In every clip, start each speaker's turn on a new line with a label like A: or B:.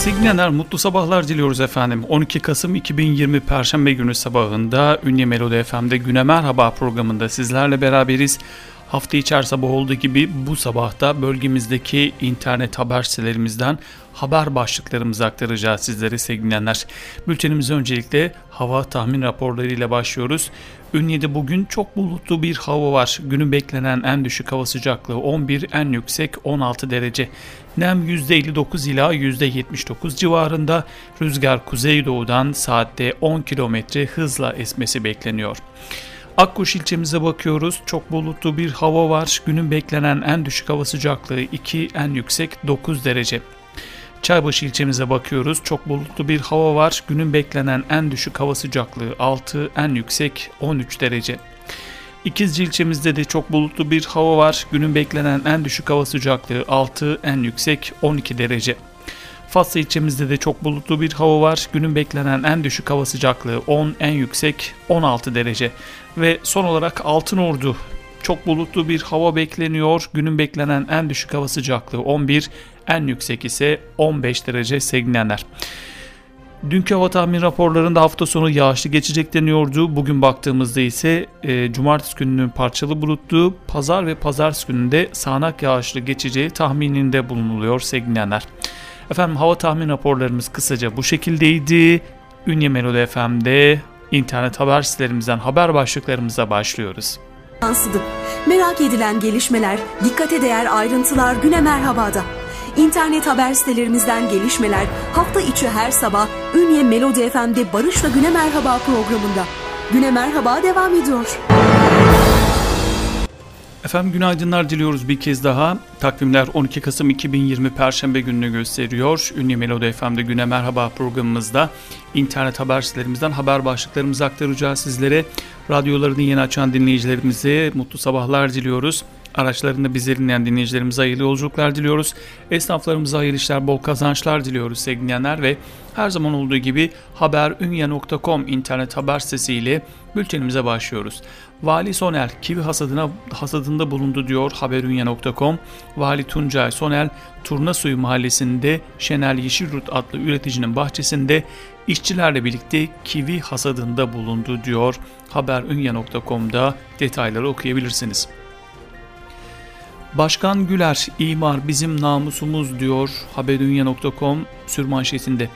A: Signener mutlu sabahlar diliyoruz efendim. 12 Kasım 2020 Perşembe günü sabahında Ünye Melodi FM'de Güne Merhaba programında sizlerle beraberiz. Hafta içer sabah olduğu gibi bu sabahta bölgemizdeki internet haber sitelerimizden haber başlıklarımızı aktaracağız sizlere sevgili dinleyenler. Bültenimize öncelikle hava tahmin raporlarıyla başlıyoruz. Ünye'de bugün çok bulutlu bir hava var. Günün beklenen en düşük hava sıcaklığı 11, en yüksek 16 derece. Nem %59 ila %79 civarında. Rüzgar kuzeydoğudan saatte 10 km hızla esmesi bekleniyor. Akkuş ilçemize bakıyoruz. Çok bulutlu bir hava var. Günün beklenen en düşük hava sıcaklığı 2, en yüksek 9 derece. Çaybaşı ilçemize bakıyoruz. Çok bulutlu bir hava var. Günün beklenen en düşük hava sıcaklığı 6, en yüksek 13 derece. İkizce ilçemizde de çok bulutlu bir hava var. Günün beklenen en düşük hava sıcaklığı 6, en yüksek 12 derece. Fatsa ilçemizde de çok bulutlu bir hava var. Günün beklenen en düşük hava sıcaklığı 10, en yüksek 16 derece. Ve son olarak Altınordu çok bulutlu bir hava bekleniyor. Günün beklenen en düşük hava sıcaklığı 11, en yüksek ise 15 derece sevgilenler. Dünkü hava tahmin raporlarında hafta sonu yağışlı geçecek deniyordu. Bugün baktığımızda ise e, cumartesi gününün parçalı bulutlu, pazar ve pazartesi gününde sağanak yağışlı geçeceği tahmininde bulunuluyor sevgilenler. Efendim hava tahmin raporlarımız kısaca bu şekildeydi. Ünye Melodi FM'de internet haber sitelerimizden haber başlıklarımıza başlıyoruz.
B: Yansıdı. Merak edilen gelişmeler, dikkate değer ayrıntılar güne merhabada. İnternet haber sitelerimizden gelişmeler hafta içi her sabah Ünye Melodi FM'de Barış'la Güne Merhaba programında. Güne Merhaba devam ediyor.
A: Efendim günaydınlar diliyoruz bir kez daha. Takvimler 12 Kasım 2020 Perşembe gününü gösteriyor. Ünlü Melodi FM'de Güne Merhaba programımızda internet haber sitelerimizden haber başlıklarımızı aktaracağız sizlere. Radyolarını yeni açan dinleyicilerimize mutlu sabahlar diliyoruz. Araçlarında bizleri dinleyen dinleyicilerimize hayırlı yolculuklar diliyoruz. Esnaflarımıza hayırlı işler, bol kazançlar diliyoruz sevgili dinleyenler ve her zaman olduğu gibi haberünye.com internet haber sitesiyle bültenimize başlıyoruz. Vali Soner kivi hasadına hasadında bulundu diyor haberünye.com. Vali Tuncay Soner Turnasuyu mahallesinde Şenel Yeşilyurt adlı üreticinin bahçesinde işçilerle birlikte kivi hasadında bulundu diyor. Haberünye.com'da detayları okuyabilirsiniz. Başkan Güler, imar bizim namusumuz diyor haberdunya.com sürmanşetinde.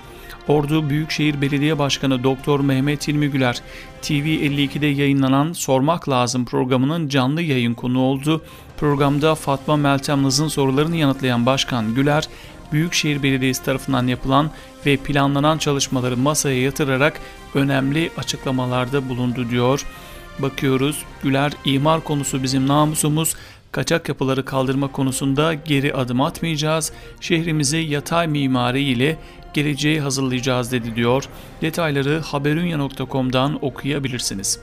A: Ordu Büyükşehir Belediye Başkanı Doktor Mehmet İlmi Güler, TV52'de yayınlanan Sormak Lazım programının canlı yayın konu oldu. Programda Fatma Meltem Naz'ın sorularını yanıtlayan Başkan Güler, Büyükşehir Belediyesi tarafından yapılan ve planlanan çalışmaları masaya yatırarak önemli açıklamalarda bulundu diyor. Bakıyoruz Güler imar konusu bizim namusumuz kaçak yapıları kaldırma konusunda geri adım atmayacağız. Şehrimizi yatay mimari ile geleceği hazırlayacağız dedi diyor. Detayları haberunya.com'dan okuyabilirsiniz.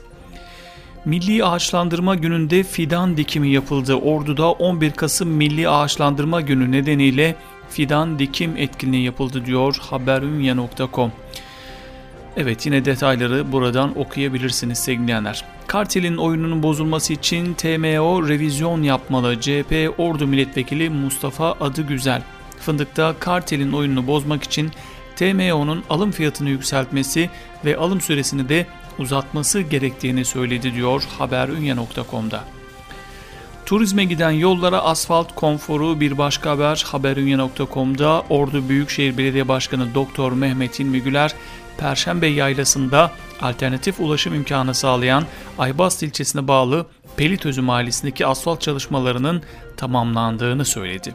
A: Milli Ağaçlandırma Günü'nde fidan dikimi yapıldı. Ordu'da 11 Kasım Milli Ağaçlandırma Günü nedeniyle fidan dikim etkinliği yapıldı diyor haberunya.com. Evet yine detayları buradan okuyabilirsiniz sevgilenler. Kartel'in oyununun bozulması için TMO revizyon yapmalı. CHP Ordu Milletvekili Mustafa Adı Güzel. Fındık'ta kartelin oyununu bozmak için TMO'nun alım fiyatını yükseltmesi ve alım süresini de uzatması gerektiğini söyledi diyor haberünya.com'da. Turizme giden yollara asfalt konforu bir başka haber haberünya.com'da Ordu Büyükşehir Belediye Başkanı Doktor Mehmet İlmi Güler Perşembe Yaylası'nda alternatif ulaşım imkanı sağlayan Aybast ilçesine bağlı Pelitözü mahallesindeki asfalt çalışmalarının tamamlandığını söyledi.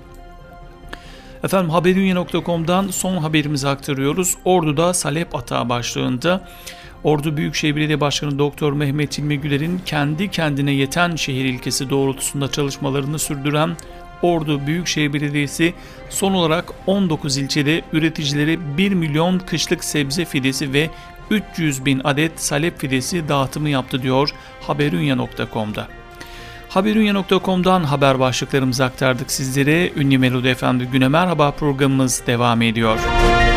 A: Efendim haberünya.com'dan son haberimizi aktarıyoruz. Ordu'da Salep Atağı başlığında Ordu Büyükşehir Belediye Başkanı Doktor Mehmet İlmi Güler'in kendi kendine yeten şehir ilkesi doğrultusunda çalışmalarını sürdüren Ordu Büyükşehir Belediyesi son olarak 19 ilçede üreticilere 1 milyon kışlık sebze fidesi ve 300 bin adet salep fidesi dağıtımı yaptı diyor haberunya.com'da. Haberunya.com'dan haber başlıklarımızı aktardık sizlere. Ünlü Melodi Efendi Güne Merhaba programımız devam ediyor.
B: Ünye,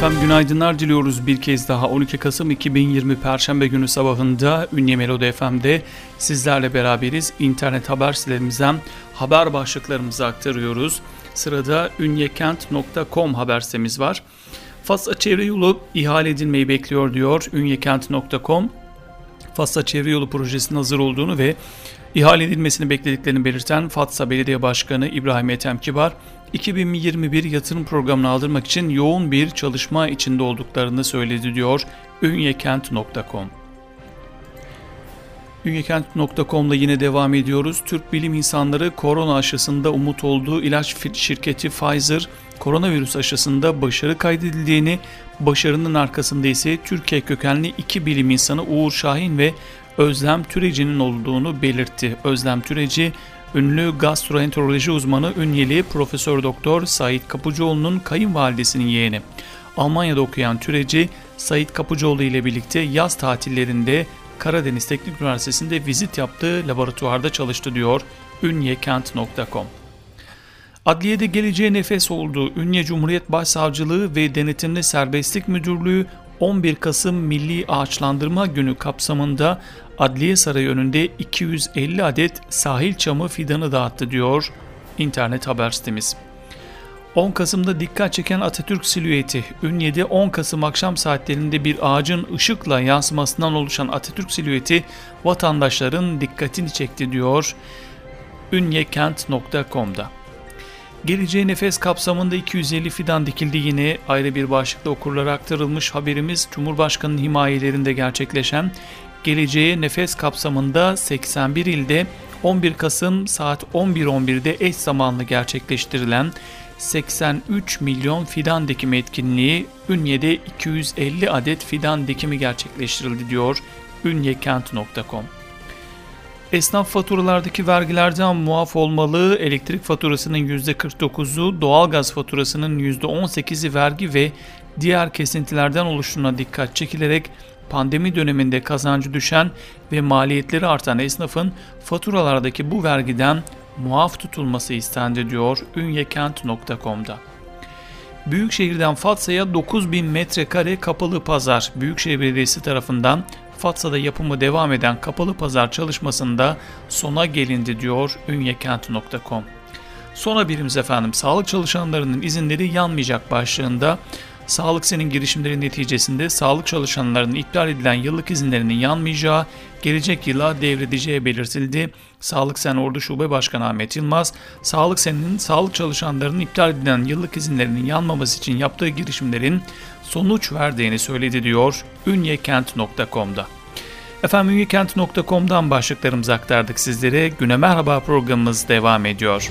A: Efendim günaydınlar diliyoruz bir kez daha 12 Kasım 2020 Perşembe günü sabahında Ünye Melodi FM'de sizlerle beraberiz. İnternet haber sitelerimizden haber başlıklarımızı aktarıyoruz. Sırada ünyekent.com haber sitemiz var. Fasla çevre yolu ihale edilmeyi bekliyor diyor ünyekent.com. Fasla çevre yolu projesinin hazır olduğunu ve ihale edilmesini beklediklerini belirten Fatsa Belediye Başkanı İbrahim Ethem Kibar, 2021 yatırım programını aldırmak için yoğun bir çalışma içinde olduklarını söyledi diyor ünyekent.com. Ünyekent.com'da yine devam ediyoruz. Türk bilim insanları korona aşısında umut olduğu ilaç şirketi Pfizer, koronavirüs aşısında başarı kaydedildiğini, başarının arkasında ise Türkiye kökenli iki bilim insanı Uğur Şahin ve Özlem Türeci'nin olduğunu belirtti. Özlem Türeci, ünlü gastroenteroloji uzmanı Ünyeli Profesör Doktor Sait Kapıcıoğlu'nun kayınvalidesinin yeğeni. Almanya'da okuyan Türeci, Sait Kapıcıoğlu ile birlikte yaz tatillerinde Karadeniz Teknik Üniversitesi'nde vizit yaptığı laboratuvarda çalıştı diyor ünyekent.com. Adliyede geleceğe nefes oldu. Ünye Cumhuriyet Başsavcılığı ve Denetimli Serbestlik Müdürlüğü 11 Kasım Milli Ağaçlandırma Günü kapsamında Adliye Sarayı önünde 250 adet sahil çamı fidanı dağıttı diyor internet haber sitemiz. 10 Kasım'da dikkat çeken Atatürk silüeti. Ünye'de 10 Kasım akşam saatlerinde bir ağacın ışıkla yansımasından oluşan Atatürk silüeti vatandaşların dikkatini çekti diyor ünyekent.com'da. Geleceğe nefes kapsamında 250 fidan dikildi yine ayrı bir başlıkla okurlara aktarılmış haberimiz Cumhurbaşkanı'nın himayelerinde gerçekleşen Geleceğe Nefes kapsamında 81 ilde 11 Kasım saat 11.11'de eş zamanlı gerçekleştirilen 83 milyon fidan dikimi etkinliği Ünye'de 250 adet fidan dikimi gerçekleştirildi diyor ünyekent.com. Esnaf faturalardaki vergilerden muaf olmalı, elektrik faturasının %49'u, doğalgaz faturasının %18'i vergi ve diğer kesintilerden oluştuğuna dikkat çekilerek pandemi döneminde kazancı düşen ve maliyetleri artan esnafın faturalardaki bu vergiden muaf tutulması istendi diyor ünyekent.com'da. Büyükşehir'den Fatsa'ya 9000 metrekare kapalı pazar Büyükşehir Belediyesi tarafından Fatsa'da yapımı devam eden kapalı pazar çalışmasında sona gelindi diyor ünyekent.com. Son haberimiz efendim sağlık çalışanlarının izinleri yanmayacak başlığında Sağlık Sen'in girişimleri neticesinde sağlık çalışanlarının iptal edilen yıllık izinlerinin yanmayacağı, gelecek yıla devredeceği belirtildi. Sağlık Sen Ordu Şube Başkanı Ahmet Yılmaz, Sağlık Sen'in sağlık çalışanlarının iptal edilen yıllık izinlerinin yanmaması için yaptığı girişimlerin sonuç verdiğini söyledi diyor ünyekent.com'da. Efendim ünyekent.com'dan başlıklarımızı aktardık sizlere. Güne Merhaba programımız devam ediyor.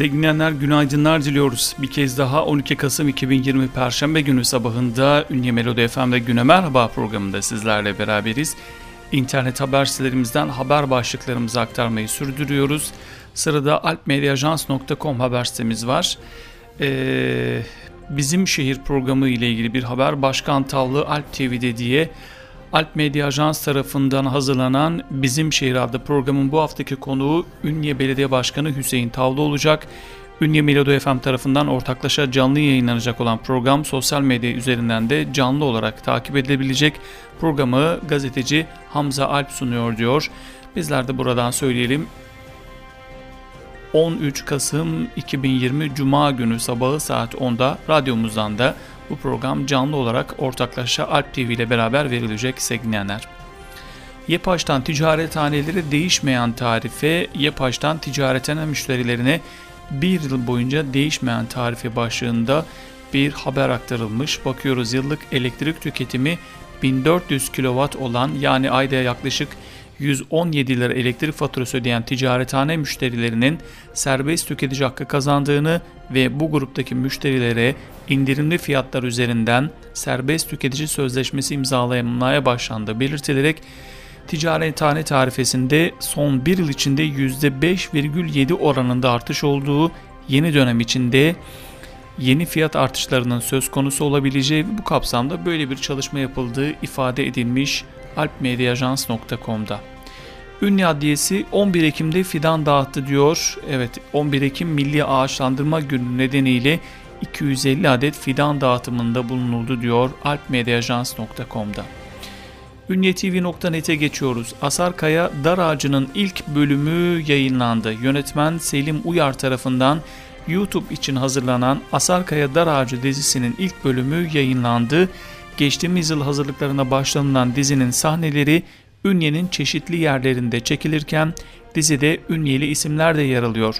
A: Sevgili dinleyenler günaydınlar diliyoruz. Bir kez daha 12 Kasım 2020 Perşembe günü sabahında Ünye Melodi FM'de Güne Merhaba programında sizlerle beraberiz. İnternet haber sitelerimizden haber başlıklarımızı aktarmayı sürdürüyoruz. Sırada alpmediaajans.com haber sitemiz var. Ee, bizim şehir programı ile ilgili bir haber Başkan Tavlı Alp TV'de diye Alp Medya Ajans tarafından hazırlanan Bizim Şehir adlı programın bu haftaki konuğu Ünye Belediye Başkanı Hüseyin Tavlı olacak. Ünye Melodo FM tarafından ortaklaşa canlı yayınlanacak olan program sosyal medya üzerinden de canlı olarak takip edilebilecek. Programı gazeteci Hamza Alp sunuyor diyor. Bizler de buradan söyleyelim. 13 Kasım 2020 Cuma günü sabahı saat 10'da radyomuzdan da bu program canlı olarak ortaklaşa Alp TV ile beraber verilecek sevgili Yepaş'tan ticarethanelere değişmeyen tarife, Yepaş'tan ticarethane müşterilerine bir yıl boyunca değişmeyen tarife başlığında bir haber aktarılmış. Bakıyoruz yıllık elektrik tüketimi 1400 kW olan yani ayda yaklaşık 117 lira elektrik faturası ödeyen ticarethane müşterilerinin serbest tüketici hakkı kazandığını ve bu gruptaki müşterilere indirimli fiyatlar üzerinden serbest tüketici sözleşmesi imzalamaya başlandığı belirtilerek ticarethane tarifesinde son bir yıl içinde %5,7 oranında artış olduğu yeni dönem içinde yeni fiyat artışlarının söz konusu olabileceği bu kapsamda böyle bir çalışma yapıldığı ifade edilmiş alpmediaajans.com'da. Ünlü Adliyesi 11 Ekim'de fidan dağıttı diyor. Evet 11 Ekim Milli Ağaçlandırma Günü nedeniyle 250 adet fidan dağıtımında bulunuldu diyor alpmediaajans.com'da. Ünyetv.net'e geçiyoruz. Asar Kaya Dar Ağacı'nın ilk bölümü yayınlandı. Yönetmen Selim Uyar tarafından YouTube için hazırlanan Asar Kaya Dar Ağacı dizisinin ilk bölümü yayınlandı. Geçtiğimiz yıl hazırlıklarına başlanılan dizinin sahneleri Ünye'nin çeşitli yerlerinde çekilirken dizide Ünyeli isimler de yer alıyor.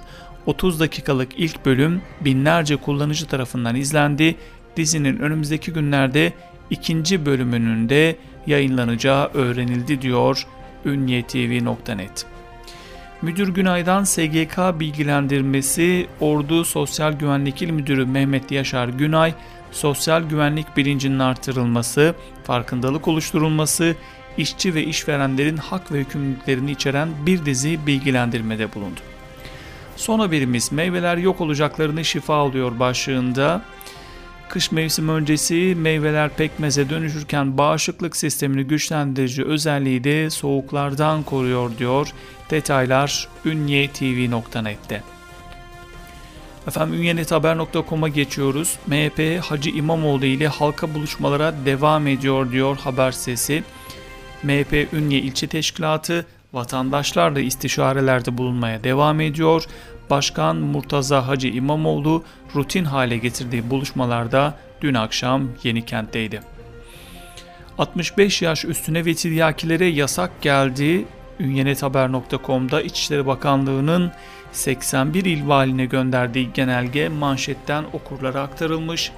A: 30 dakikalık ilk bölüm binlerce kullanıcı tarafından izlendi. Dizinin önümüzdeki günlerde ikinci bölümünün de yayınlanacağı öğrenildi diyor ünyetv.net. Müdür Günay'dan SGK bilgilendirmesi Ordu Sosyal Güvenlik İl Müdürü Mehmet Yaşar Günay, sosyal güvenlik bilincinin artırılması, farkındalık oluşturulması, işçi ve işverenlerin hak ve yükümlülüklerini içeren bir dizi bilgilendirmede bulundu. Son haberimiz meyveler yok olacaklarını şifa alıyor başlığında. Kış mevsimi öncesi meyveler pekmeze dönüşürken bağışıklık sistemini güçlendirici özelliği de soğuklardan koruyor diyor. Detaylar ünyetv.net'te. Efendim ünyenethaber.com'a geçiyoruz. MHP Hacı İmamoğlu ile halka buluşmalara devam ediyor diyor haber sesi. MHP Ünye İlçe Teşkilatı vatandaşlarla istişarelerde bulunmaya devam ediyor. Başkan Murtaza Hacı İmamoğlu rutin hale getirdiği buluşmalarda dün akşam Yenikent'teydi. 65 yaş üstüne ve yasak geldi. Ünyenethaber.com'da İçişleri Bakanlığı'nın 81 il valine gönderdiği genelge manşetten okurlara aktarılmış.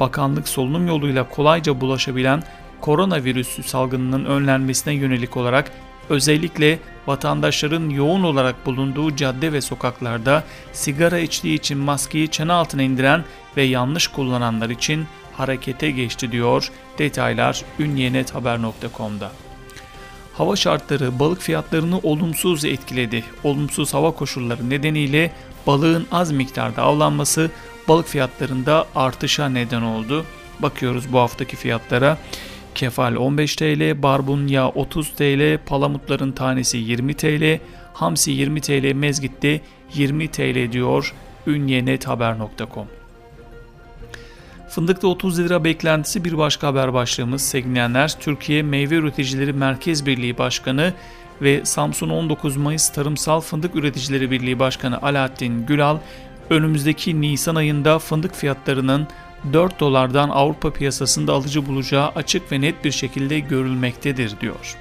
A: Bakanlık solunum yoluyla kolayca bulaşabilen koronavirüs salgınının önlenmesine yönelik olarak özellikle vatandaşların yoğun olarak bulunduğu cadde ve sokaklarda sigara içtiği için maskeyi çene altına indiren ve yanlış kullananlar için harekete geçti diyor detaylar ünyenethaber.com'da. Hava şartları balık fiyatlarını olumsuz etkiledi. Olumsuz hava koşulları nedeniyle balığın az miktarda avlanması balık fiyatlarında artışa neden oldu. Bakıyoruz bu haftaki fiyatlara. Kefal 15 TL, barbunya 30 TL, palamutların tanesi 20 TL, hamsi 20 TL, mezgitte 20 TL diyor ünyenethaber.com. Fındıkta 30 lira beklentisi bir başka haber başlığımız sevgilenler Türkiye Meyve Üreticileri Merkez Birliği Başkanı ve Samsun 19 Mayıs Tarımsal Fındık Üreticileri Birliği Başkanı Alaaddin Gülal önümüzdeki Nisan ayında fındık fiyatlarının 4 dolardan Avrupa piyasasında alıcı bulacağı açık ve net bir şekilde görülmektedir diyor.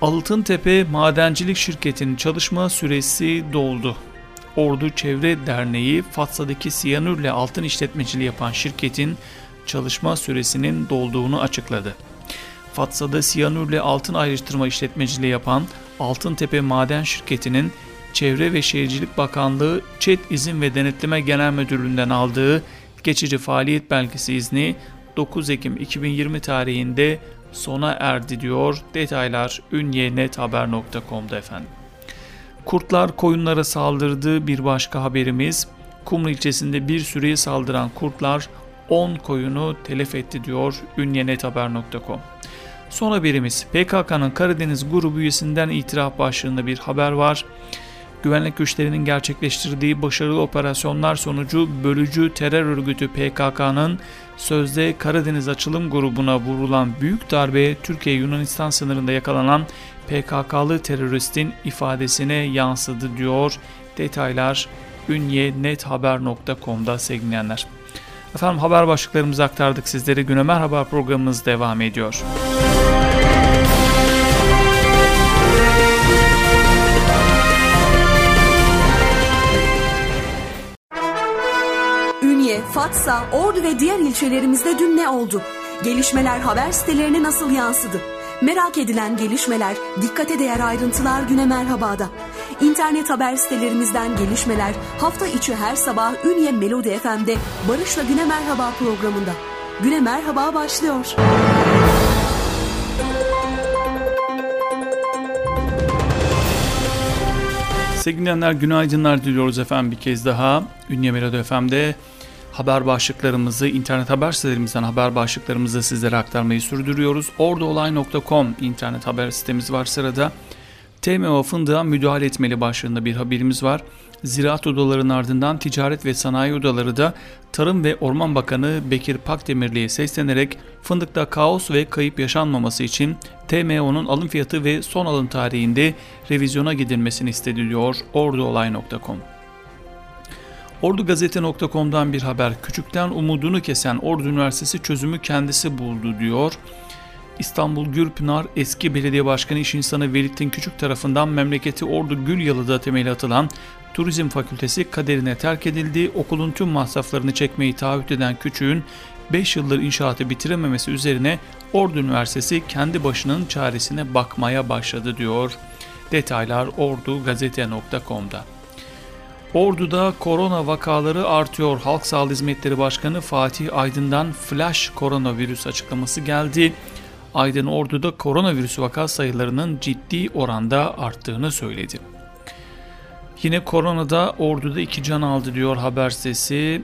A: Altıntepe Madencilik Şirketi'nin çalışma süresi doldu. Ordu Çevre Derneği Fatsa'daki siyanürle altın işletmeciliği yapan şirketin çalışma süresinin dolduğunu açıkladı. Fatsa'da siyanürle altın ayrıştırma işletmeciliği yapan Altıntepe Maden Şirketi'nin Çevre ve Şehircilik Bakanlığı ÇED İzin ve Denetleme Genel Müdürlüğü'nden aldığı geçici faaliyet belgesi izni 9 Ekim 2020 tarihinde sona erdi diyor. Detaylar ünyenethaber.com'da efendim. Kurtlar koyunlara saldırdığı bir başka haberimiz. Kumru ilçesinde bir süreye saldıran kurtlar 10 koyunu telef etti diyor ünyenethaber.com. Son haberimiz PKK'nın Karadeniz grubu üyesinden itiraf başlığında bir haber var. Güvenlik güçlerinin gerçekleştirdiği başarılı operasyonlar sonucu bölücü terör örgütü PKK'nın sözde Karadeniz açılım grubuna vurulan büyük darbeye Türkiye-Yunanistan sınırında yakalanan PKK'lı teröristin ifadesine yansıdı diyor. Detaylar ünye.nethaber.com'da sevgilenler. Efendim haber başlıklarımızı aktardık sizlere. Güne Merhaba programımız devam ediyor.
B: Ünye, Fatsa, Ordu ve diğer ilçelerimizde dün ne oldu? Gelişmeler haber sitelerine nasıl yansıdı? Merak edilen gelişmeler, dikkate değer ayrıntılar güne merhabada. İnternet haber sitelerimizden gelişmeler hafta içi her sabah Ünye Melodi FM'de Barış'la Güne Merhaba programında. Güne Merhaba başlıyor.
A: Sevgili dinleyenler günaydınlar diliyoruz efendim bir kez daha. Ünye Melodi FM'de haber başlıklarımızı, internet haber sitelerimizden haber başlıklarımızı sizlere aktarmayı sürdürüyoruz. Ordaolay.com internet haber sitemiz var sırada. TMO fındığa müdahale etmeli başlığında bir haberimiz var. Ziraat odalarının ardından ticaret ve sanayi odaları da Tarım ve Orman Bakanı Bekir Pakdemirli'ye seslenerek fındıkta kaos ve kayıp yaşanmaması için TMO'nun alım fiyatı ve son alım tarihinde revizyona gidilmesini istedi diyor orduolay.com. Ordugazete.com'dan bir haber. Küçükten umudunu kesen Ordu Üniversitesi çözümü kendisi buldu diyor. İstanbul Gürpınar eski belediye başkanı iş insanı Velittin Küçük tarafından memleketi Ordu Gülyalı'da temeli atılan Turizm Fakültesi kaderine terk edildi. Okulun tüm masraflarını çekmeyi taahhüt eden Küçük'ün 5 yıldır inşaatı bitirememesi üzerine Ordu Üniversitesi kendi başının çaresine bakmaya başladı diyor. Detaylar ordugazete.com'da. Ordu'da korona vakaları artıyor. Halk Sağlığı Hizmetleri Başkanı Fatih Aydın'dan flash koronavirüs açıklaması geldi. Aydın Ordu'da koronavirüs vaka sayılarının ciddi oranda arttığını söyledi. Yine koronada Ordu'da iki can aldı diyor haber sitesi.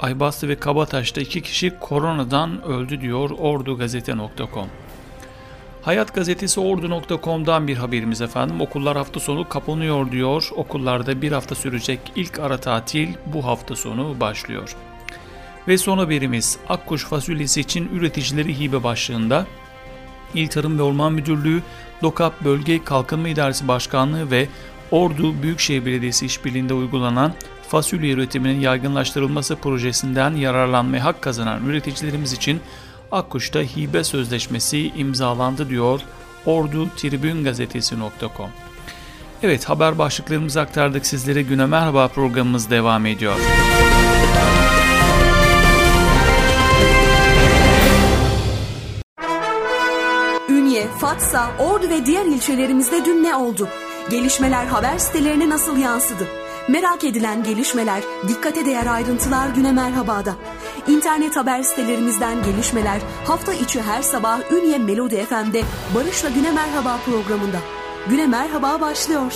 A: Aybastı ve Kabataş'ta iki kişi koronadan öldü diyor ordugazete.com. Hayat gazetesi ordu.com'dan bir haberimiz efendim. Okullar hafta sonu kapanıyor diyor. Okullarda bir hafta sürecek ilk ara tatil bu hafta sonu başlıyor. Ve son haberimiz Akkuş fasulyesi için üreticileri hibe başlığında İl Tarım ve Orman Müdürlüğü, Lokap Bölge Kalkınma İdaresi Başkanlığı ve Ordu Büyükşehir Belediyesi işbirliğinde uygulanan fasulye üretiminin yaygınlaştırılması projesinden yararlanmaya hak kazanan üreticilerimiz için Akkuş'ta hibe sözleşmesi imzalandı diyor Ordu Tribün Gazetesi.com. Evet haber başlıklarımızı aktardık sizlere güne merhaba programımız devam ediyor.
B: Ünye, Fatsa, Ordu ve diğer ilçelerimizde dün ne oldu? Gelişmeler haber sitelerine nasıl yansıdı? Merak edilen gelişmeler, dikkate değer ayrıntılar güne merhabada. İnternet haber sitelerimizden gelişmeler hafta içi her sabah Ünye Melodi FM'de Barış'la Güne Merhaba programında. Güne Merhaba başlıyor.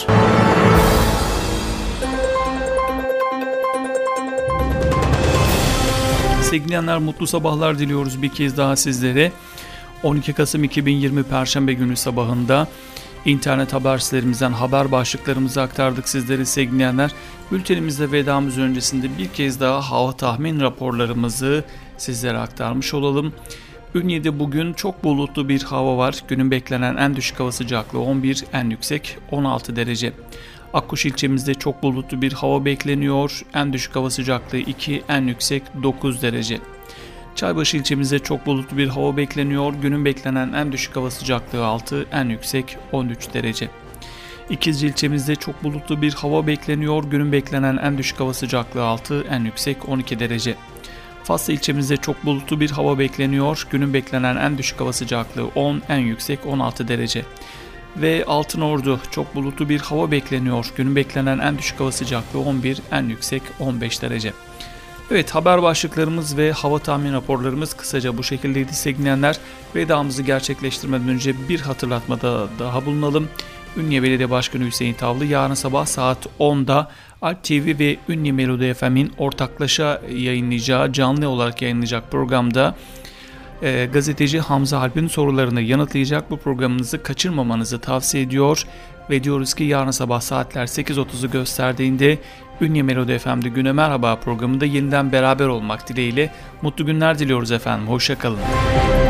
A: Sevgili mutlu sabahlar diliyoruz bir kez daha sizlere. 12 Kasım 2020 Perşembe günü sabahında İnternet haber sitelerimizden haber başlıklarımızı aktardık sizlere sevgileyenler. Bültenimizde vedamız öncesinde bir kez daha hava tahmin raporlarımızı sizlere aktarmış olalım. Ünye'de bugün çok bulutlu bir hava var. Günün beklenen en düşük hava sıcaklığı 11, en yüksek 16 derece. Akkuş ilçemizde çok bulutlu bir hava bekleniyor. En düşük hava sıcaklığı 2, en yüksek 9 derece. Çaybaşı ilçemizde çok bulutlu bir hava bekleniyor. Günün beklenen en düşük hava sıcaklığı 6, en yüksek 13 derece. İkizce ilçemizde çok bulutlu bir hava bekleniyor. Günün beklenen en düşük hava sıcaklığı 6, en yüksek 12 derece. Faslı ilçemizde çok bulutlu bir hava bekleniyor. Günün beklenen en düşük hava sıcaklığı 10, en yüksek 16 derece. Ve Altınordu çok bulutlu bir hava bekleniyor. Günün beklenen en düşük hava sıcaklığı 11, en yüksek 15 derece. Evet haber başlıklarımız ve hava tahmin raporlarımız kısaca bu şekildeydi sevgilenler. Vedamızı gerçekleştirmeden önce bir hatırlatmada daha bulunalım. Ünye Belediye Başkanı Hüseyin Tavlı yarın sabah saat 10'da Alp TV ve Ünye Melodi FM'in ortaklaşa yayınlayacağı, canlı olarak yayınlayacak programda e, gazeteci Hamza Alp'in sorularını yanıtlayacak bu programınızı kaçırmamanızı tavsiye ediyor ve diyoruz ki yarın sabah saatler 8.30'u gösterdiğinde Ünye Melodi FM'de Güne Merhaba programında yeniden beraber olmak dileğiyle mutlu günler diliyoruz efendim. Hoşçakalın.
B: Ünye,